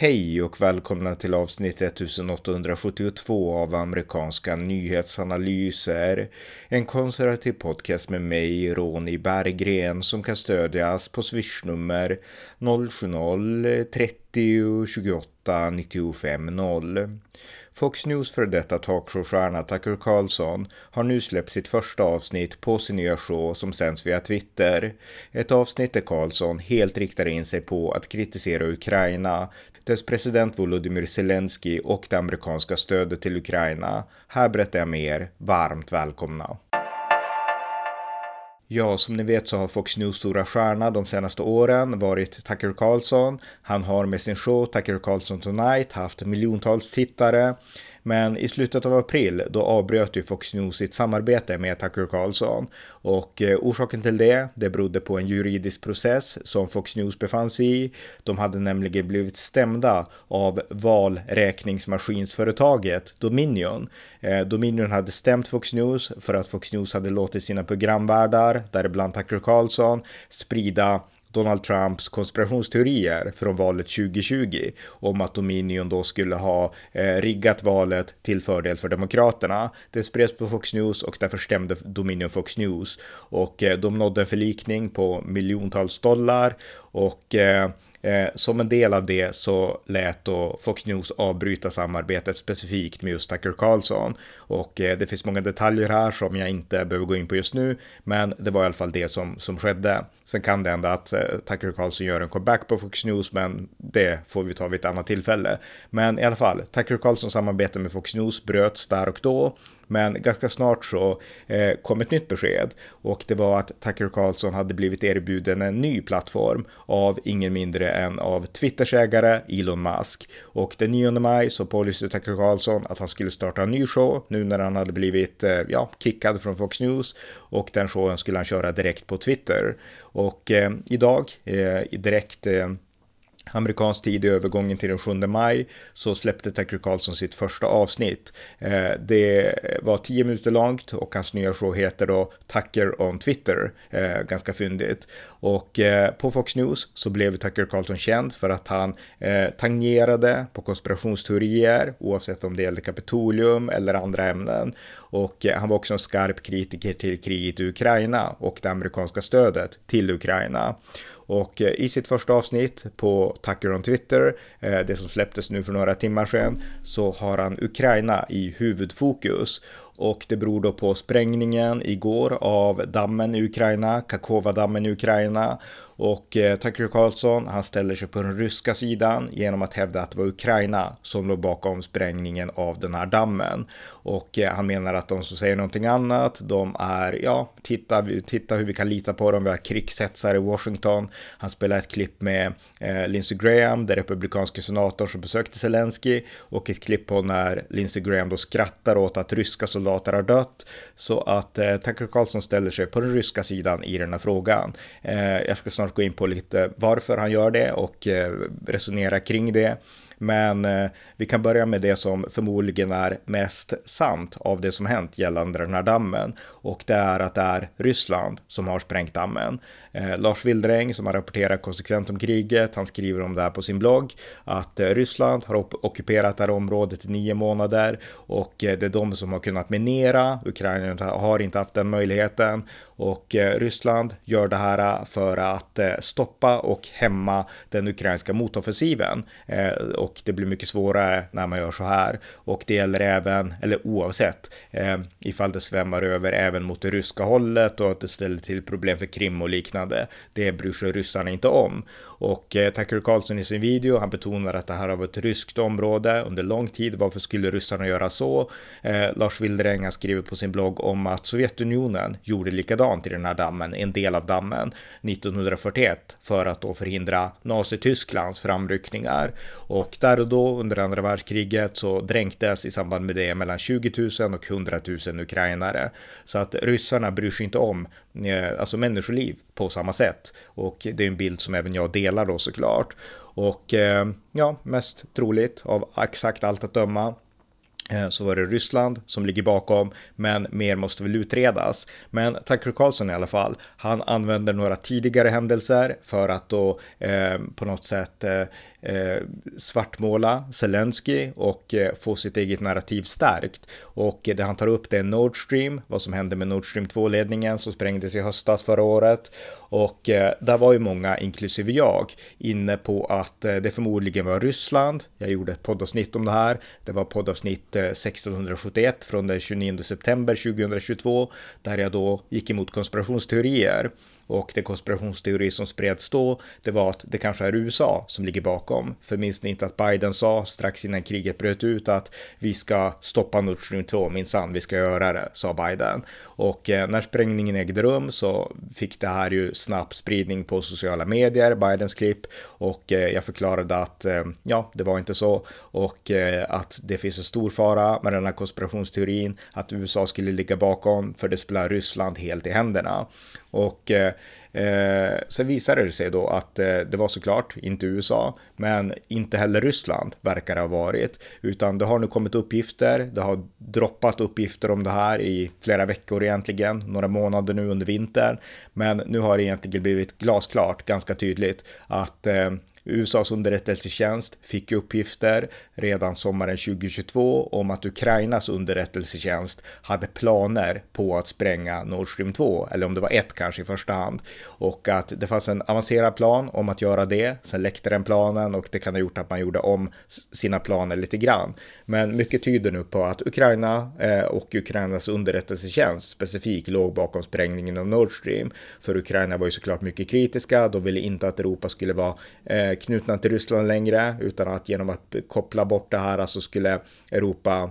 Hej och välkomna till avsnitt 1872 av amerikanska nyhetsanalyser. En konservativ podcast med mig, Ronny Berggren, som kan stödjas på swishnummer 070-30 28 95 0. Fox News för detta talkshowstjärna Tucker Carlson har nu släppt sitt första avsnitt på sin nya show som sänds via Twitter. Ett avsnitt där Carlson helt riktar in sig på att kritisera Ukraina, dess president Volodymyr Zelensky och det amerikanska stödet till Ukraina. Här berättar jag mer. Varmt välkomna! Ja, som ni vet så har Fox News stora stjärna de senaste åren varit Tucker Carlson. Han har med sin show Tucker Carlson Tonight haft miljontals tittare. Men i slutet av april då avbröt ju Fox News sitt samarbete med Tucker Carlson och eh, orsaken till det, det berodde på en juridisk process som Fox News befann sig i. De hade nämligen blivit stämda av valräkningsmaskinsföretaget Dominion. Eh, Dominion hade stämt Fox News för att Fox News hade låtit sina programvärdar, däribland Tucker Carlson, sprida Donald Trumps konspirationsteorier från valet 2020 om att Dominion då skulle ha eh, riggat valet till fördel för Demokraterna. Det spreds på Fox News och därför stämde Dominion Fox News och eh, de nådde en förlikning på miljontals dollar och eh, Eh, som en del av det så lät då Fox News avbryta samarbetet specifikt med just Tucker Carlson. Och eh, det finns många detaljer här som jag inte behöver gå in på just nu, men det var i alla fall det som, som skedde. Sen kan det hända att eh, Eh, Tucker Carlson gör en comeback på Fox News, men det får vi ta vid ett annat tillfälle. Men i alla fall, Tucker Carlsons samarbete med Fox News bröts där och då men ganska snart så eh, kom ett nytt besked och det var att Tucker Carlson hade blivit erbjuden en ny plattform av ingen mindre än av Twitters ägare Elon Musk. Och den 9 maj så pålyste Tucker Carlson att han skulle starta en ny show nu när han hade blivit eh, ja, kickad från Fox News och den showen skulle han köra direkt på Twitter. Och eh, idag, eh, direkt eh, amerikansk tid i övergången till den 7 maj så släppte Tucker Carlson sitt första avsnitt. Eh, det var 10 minuter långt och hans nya show heter då Tucker on Twitter. Eh, ganska fyndigt. Och eh, på Fox News så blev Tucker Carlson känd för att han tangerade på konspirationsteorier oavsett om det gällde Kapitolium eller andra ämnen. Och han var också en skarp kritiker till kriget i Ukraina och det amerikanska stödet till Ukraina. Och eh, i sitt första avsnitt på Tucker on Twitter, eh, det som släpptes nu för några timmar sedan, så har han Ukraina i huvudfokus. Och det beror då på sprängningen igår av dammen i Ukraina, Kakova-dammen i Ukraina och eh, Tucker Carlson, han ställer sig på den ryska sidan genom att hävda att det var Ukraina som låg bakom sprängningen av den här dammen. Och eh, han menar att de som säger någonting annat, de är, ja, titta, titta hur vi kan lita på dem, vi har krigshetsare i Washington. Han spelar ett klipp med eh, Lindsey Graham, den republikanske senatorn som besökte Zelensky och ett klipp på när Lindsey Graham då skrattar åt att ryska soldater har dött. Så att eh, Tucker Carlson ställer sig på den ryska sidan i den här frågan. Eh, jag ska snart snart gå in på lite varför han gör det och eh, resonera kring det. Men eh, vi kan börja med det som förmodligen är mest sant av det som hänt gällande den här dammen. Och det är att det är Ryssland som har sprängt dammen. Eh, Lars Wildräng som har rapporterat konsekvent om kriget, han skriver om det här på sin blogg. Att eh, Ryssland har ockuperat det här området i nio månader och eh, det är de som har kunnat minera. Ukraina har inte haft den möjligheten och eh, Ryssland gör det här eh, för att eh, stoppa och hämma den ukrainska motoffensiven. Eh, och det blir mycket svårare när man gör så här. Och det gäller även, eller oavsett, eh, ifall det svämmar över även mot det ryska hållet och att det ställer till problem för Krim och liknande. Det bryr sig ryssarna inte om. Och eh, Tucker Carlson i sin video, han betonar att det här har varit ett ryskt område under lång tid. Varför skulle ryssarna göra så? Eh, Lars Wilderäng har skrivit på sin blogg om att Sovjetunionen gjorde likadant i den här dammen, en del av dammen, 1941 för att då förhindra Nazitysklands framryckningar. Och där och då under andra världskriget så dränktes i samband med det mellan 20 000 och 100 000 ukrainare. Så att ryssarna bryr sig inte om eh, alltså människoliv på samma sätt. Och det är en bild som även jag delar då såklart. Och eh, ja, mest troligt av exakt allt att döma eh, så var det Ryssland som ligger bakom, men mer måste väl utredas. Men Tucker Carlson i alla fall, han använder några tidigare händelser för att då eh, på något sätt eh, eh, svartmåla Zelensky och eh, få sitt eget narrativ stärkt. Och det han tar upp det är Nord Stream, vad som hände med Nord Stream 2-ledningen som sprängdes i höstas förra året. Och eh, där var ju många, inklusive jag, inne på att eh, det förmodligen var Ryssland. Jag gjorde ett poddavsnitt om det här. Det var poddavsnitt eh, 1671 från den 29 september 2022, där jag då gick emot konspirationsteorier. Och det konspirationsteori som spreds då, det var att det kanske är USA som ligger bakom. För minns ni inte att Biden sa strax innan kriget bröt ut att vi ska stoppa Nord Stream 2, minsann, vi ska göra det, sa Biden. Och eh, när sprängningen ägde rum så fick det här ju snabb spridning på sociala medier, Bidens klipp, och eh, jag förklarade att eh, ja, det var inte så och eh, att det finns en stor fara med den här konspirationsteorin, att USA skulle ligga bakom för det spelar Ryssland helt i händerna. Och eh, Eh, sen visade det sig då att eh, det var såklart inte USA, men inte heller Ryssland verkar det ha varit, utan det har nu kommit uppgifter. Det har droppat uppgifter om det här i flera veckor egentligen, några månader nu under vintern, men nu har det egentligen blivit glasklart, ganska tydligt att eh, USAs underrättelsetjänst fick uppgifter redan sommaren 2022 om att Ukrainas underrättelsetjänst hade planer på att spränga Nord Stream 2, eller om det var ett kanske i första hand, och att det fanns en avancerad plan om att göra det. Sen läckte den planen och det kan ha gjort att man gjorde om sina planer lite grann. Men mycket tyder nu på att Ukraina eh, och Ukrainas underrättelsetjänst specifikt låg bakom sprängningen av Nord Stream. För Ukraina var ju såklart mycket kritiska. De ville inte att Europa skulle vara eh, knutna till Ryssland längre, utan att genom att koppla bort det här så skulle Europa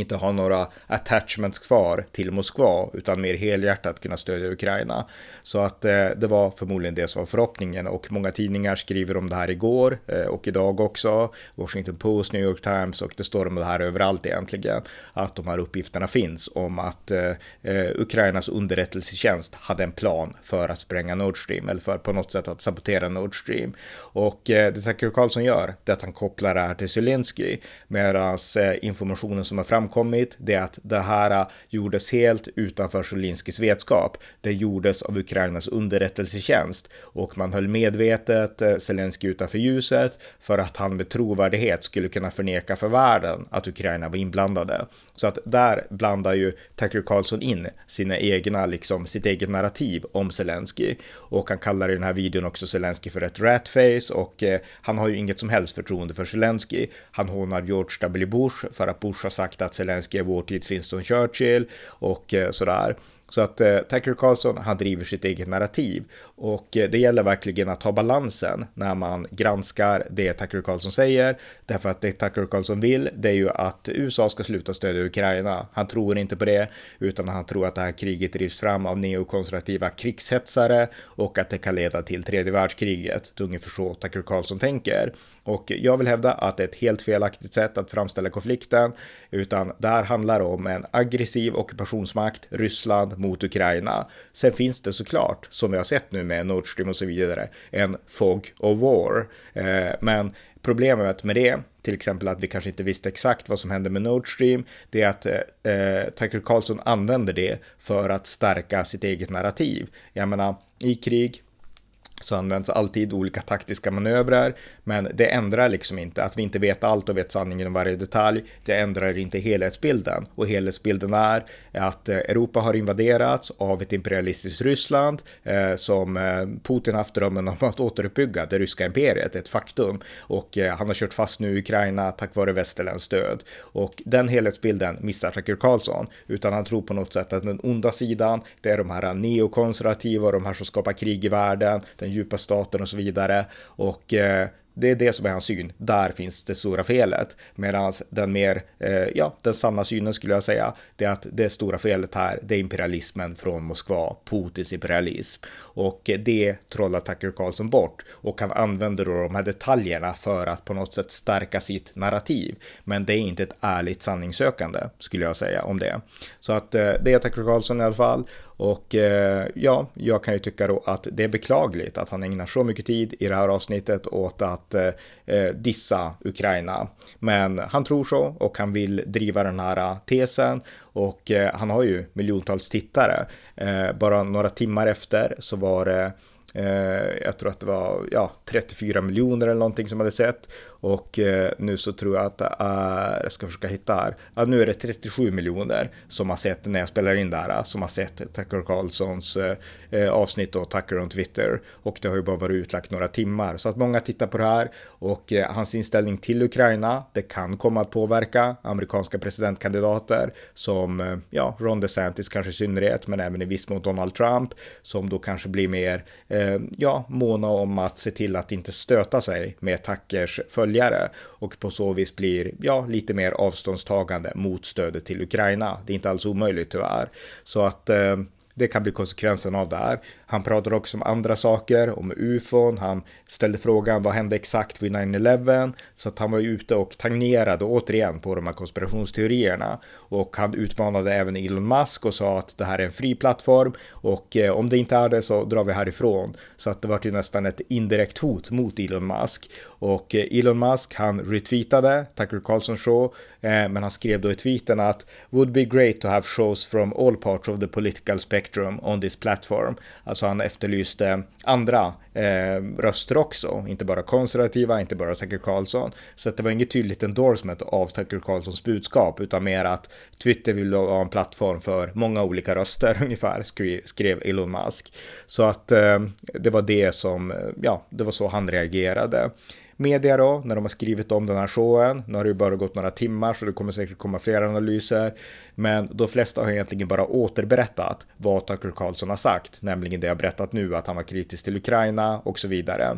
inte ha några attachments kvar till Moskva utan mer helhjärtat kunna stödja Ukraina. Så att eh, det var förmodligen det som var förhoppningen och många tidningar skriver om det här igår eh, och idag också. Washington Post, New York Times och det står om det här överallt egentligen. Att de här uppgifterna finns om att eh, eh Ukrainas underrättelsetjänst hade en plan för att spränga Nord Stream eller för på något sätt att sabotera Nord Stream. Och eh, det Tucker Carlson gör det är att han kopplar det här till Zelensky medan eh, informationen som är fram framkommit det är att det här äh, gjordes helt utanför Zolinskis vetskap. Det gjordes av Ukrainas underrättelsetjänst och man höll medvetet äh, eh, Zelensky utanför ljuset för att han med trovärdighet skulle kunna förneka för världen att Ukraina var inblandade. Så att där blandar ju Tucker Carlson in sina egna, liksom sitt eget narrativ om Zelensky och han kallar i den här videon också Zelensky för ett ratface och äh, han har ju inget som helst förtroende för Zelensky. Han hånar George W. Bush för att Bush har sagt att Zelensky är vår tids Winston Churchill och eh, sådär. Så att eh, Tucker Carlson, han driver sitt eget narrativ och eh, det gäller verkligen att ha balansen när man granskar det Tucker Carlson säger. Därför att det Tucker Carlson vill, det är ju att USA ska sluta stödja Ukraina. Han tror inte på det, utan han tror att det här kriget drivs fram av neokonservativa krigshetsare och att det kan leda till tredje världskriget. Det är ungefär så Tucker Carlson tänker. Och jag vill hävda att det är ett helt felaktigt sätt att framställa konflikten, utan där handlar det om en aggressiv ockupationsmakt, Ryssland, mot Ukraina. Sen finns det såklart, som vi har sett nu med Nord Stream och så vidare, en fog of war. Eh, men problemet med det, till exempel att vi kanske inte visste exakt vad som hände med Nord Stream, det är att eh, eh Tucker Carlson använder det för att stärka sitt eget narrativ. Jag menar, i krig, så används alltid olika taktiska manövrar, men det ändrar liksom inte att vi inte vet allt och vet sanningen om varje detalj. Det ändrar inte helhetsbilden. Och helhetsbilden är att eh, Europa har invaderats av ett imperialistiskt Ryssland eh, som eh, Putin haft drömmen om att återuppbygga det ryska imperiet, ett faktum. Och eh, han har kört fast nu i Ukraina tack vare västerländskt stöd. Och den helhetsbilden missar Tucker Carlson utan han tror på något sätt att den onda sidan, det är de här neokonservativa och de här som skapar krig i världen, den djupa staten och så vidare. Och eh, det är det som är hans syn. Där finns det stora felet. Medan den mer, eh, ja, den sanna synen skulle jag säga, det är att det stora felet här, det är imperialismen från Moskva, Putins imperialism. Och eh, det trollar Tucker Carlson bort och han använder då de här detaljerna för att på något sätt stärka sitt narrativ. Men det är inte ett ärligt sanningssökande skulle jag säga om det. Så att eh, det är Tucker Carlson i alla fall. Och eh, ja, jag kan ju tycka då att det är beklagligt att han ägnar så mycket tid i det här avsnittet åt att eh, eh dissa Ukraina. Men han tror så och han vill driva den här eh, tesen och eh, han har ju miljontals tittare. Eh, bara några timmar efter så var det Eh, jag tror att det var ja, 34 miljoner eller någonting som hade sett. Och eh, nu så tror jag att det är, jag ska försöka hitta här, ja, nu är det 37 miljoner som har sett när jag spelar in där, som har sett Tucker Carlsons eh, eh, avsnitt och Tucker on Twitter. Och det har ju bara varit utlagt några timmar. Så att många tittar på det här och eh, hans inställning till Ukraina, det kan komma att påverka amerikanska presidentkandidater som, ja, Ron DeSantis kanske i synnerhet, men även i viss mån Donald Trump, som då kanske blir mer Eh, Eh, ja, måna om att se till att inte stöta sig med Tackers följare och på så vis blir ja, lite mer avståndstagande mot stödet till Ukraina. Det är inte alls omöjligt tyvärr. Så att eh, det kan bli konsekvensen av det här. Han pratade också om andra saker, om ufon, han ställde frågan vad hände exakt vid 9-11? Så att han var ute och tangerade återigen på de här konspirationsteorierna. Och han utmanade även Elon Musk och sa att det här är en fri plattform och eh, om det inte är det så drar vi härifrån. Så att det var ju nästan ett indirekt hot mot Elon Musk. Och eh, Elon Musk han retweetade Tucker Carlson show, eh, men han skrev då i tweeten att would be great to have shows from all parts of the political spectrum on this platform. Alltså han efterlyste andra eh, röster också, inte bara konservativa, inte bara Tucker Carlson. Så att det var inget tydligt endorsement av Tucker Carlsons budskap, utan mer att Twitter vill vara en plattform för många olika röster ungefär, skrev, skrev Elon Musk. Så att eh, det var det som, eh, ja, det var så han reagerade media då, när de har skrivit om den här showen. Nu har det ju bara gått några timmar så det kommer säkert komma fler analyser. Men de flesta har egentligen bara återberättat vad Tucker Carlson har sagt, nämligen det jag berättat nu, att han var kritisk till Ukraina och så vidare.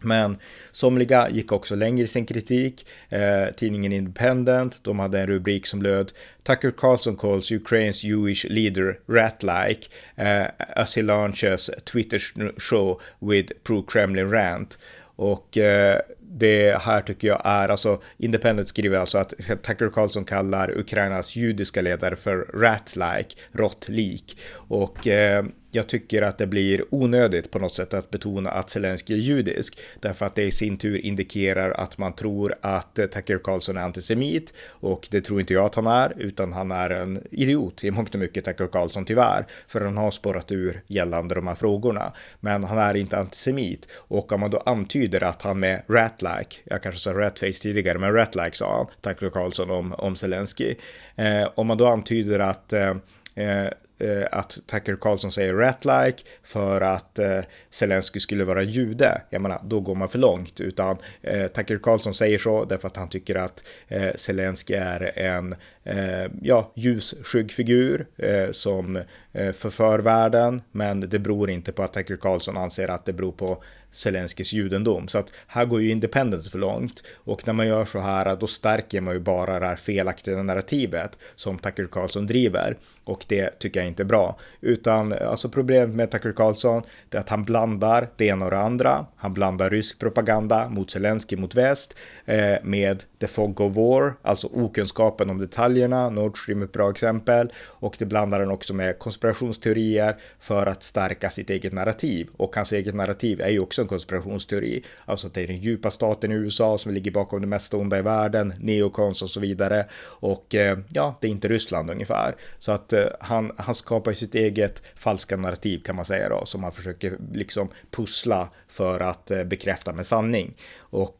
Men somliga gick också längre i sin kritik. Eh, tidningen Independent, de hade en rubrik som löd Tucker Carlson calls Ukraine's Jewish leader rat-like eh, as he launches Twitter show with pro-Kremlin rant. Och eh, det här tycker jag är, alltså Independent skriver alltså att Tucker Carlson kallar Ukrainas judiska ledare för rat-like, råttlik. Och eh, jag tycker att det blir onödigt på något sätt att betona att Zelensky är judisk, därför att det i sin tur indikerar att man tror att Tucker Carlson är antisemit och det tror inte jag att han är, utan han är en idiot i mångt och mycket Tucker Carlson tyvärr, för han har spårat ur gällande de här frågorna. Men han är inte antisemit och om man då antyder att han med rat-like, jag kanske sa ratface tidigare, men rat-like sa han, Tucker Carlson om, om Zelensky. Eh, om man då antyder att eh, eh Eh, att Tucker Carlson säger rat-like för att eh, Zelensky skulle vara jude. Jag menar, då går man för långt. Utan eh, Tucker Carlson säger så därför att han tycker att eh, Zelensky är en eh, ja, ljusskygg figur eh, som eh, förför världen. Men det beror inte på att Tucker Carlson anser att det beror på Zelenskis judendom. Så att här går ju Independent för långt. Och när man gör så här, då stärker man ju bara det här felaktiga narrativet som Tucker Carlson driver. Och det tycker jag inte är bra. Utan alltså problemet med Tucker Carlson, det är att han blandar det ena och det andra. Han blandar rysk propaganda mot Zelensky mot väst eh, med the fog of war, alltså okunskapen om detaljerna. Nord Stream är ett bra exempel. Och det blandar han också med konspirationsteorier för att stärka sitt eget narrativ. Och hans eget narrativ är ju också också en konspirationsteori. Alltså att det är den djupa staten i USA som ligger bakom det mesta onda i världen, neokons och så vidare. Och eh, ja, det är inte Ryssland ungefär. Så att eh, han, han skapar sitt eget falska narrativ kan man säga då, som han försöker liksom pussla för att eh, bekräfta med sanning. Och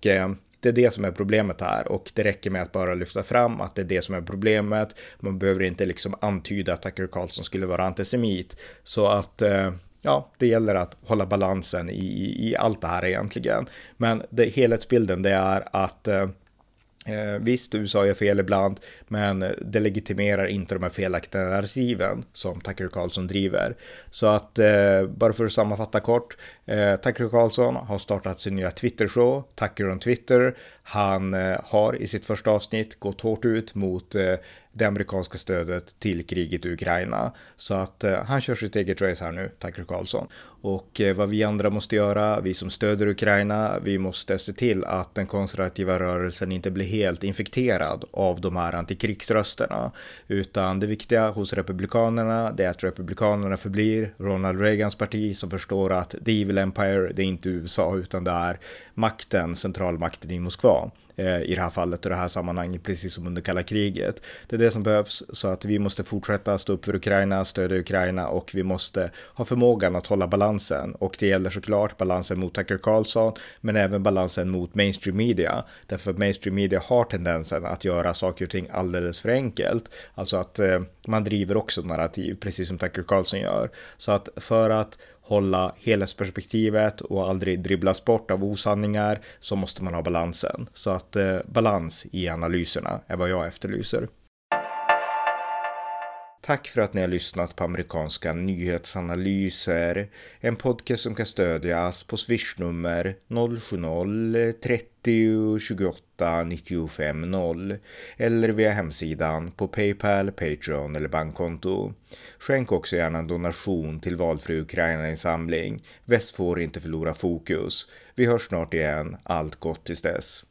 det är det som är problemet här och det räcker med att bara lyfta fram att det är det som är problemet. Man behöver inte liksom antyda att Tucker Carlson skulle vara antisemit. Så att ja, det gäller att hålla balansen i, i allt det här egentligen. Men det, helhetsbilden det är att eh, Eh, visst, USA gör fel ibland, men det legitimerar inte de här felaktiga narrativen som Tucker Carlson driver. Så att, eh, bara för att sammanfatta kort, eh, Tucker Carlson har startat sin nya Twitter-show, Tucker on Twitter. Han eh, har i sitt första avsnitt gått hårt ut mot eh, det amerikanska stödet till kriget i Ukraina. Så att eh, han kör sitt eget race här nu, Tucker Carlson. Och vad vi andra måste göra, vi som stöder Ukraina, vi måste se till att den konservativa rörelsen inte blir helt infekterad av de här antikrigsrösterna. Utan det viktiga hos republikanerna, det är att republikanerna förblir Ronald Reagans parti som förstår att the evil empire, det är inte USA utan det är makten, centralmakten i Moskva eh, i det här fallet och det här sammanhanget, precis som under kalla kriget. Det är det som behövs så att vi måste fortsätta stå upp för Ukraina, stödja Ukraina och vi måste ha förmågan att hålla balansen och det gäller såklart balansen mot Tucker Carlson men även balansen mot mainstream media därför att mainstream media har tendensen att göra saker och ting alldeles för enkelt. Alltså att eh, man driver också narrativ precis som Tucker Carlson gör. Så att för att hålla helhetsperspektivet och aldrig dribblas bort av osanningar så måste man ha balansen. Så att eh, balans i analyserna är vad jag efterlyser. Tack för att ni har lyssnat på amerikanska nyhetsanalyser. En podcast som kan stödjas på swishnummer 070-30 28 95 0 eller via hemsidan på Paypal, Patreon eller bankkonto. Skänk också gärna en donation till valfri Ukraina-insamling. Väst får inte förlora fokus. Vi hörs snart igen. Allt gott tills dess.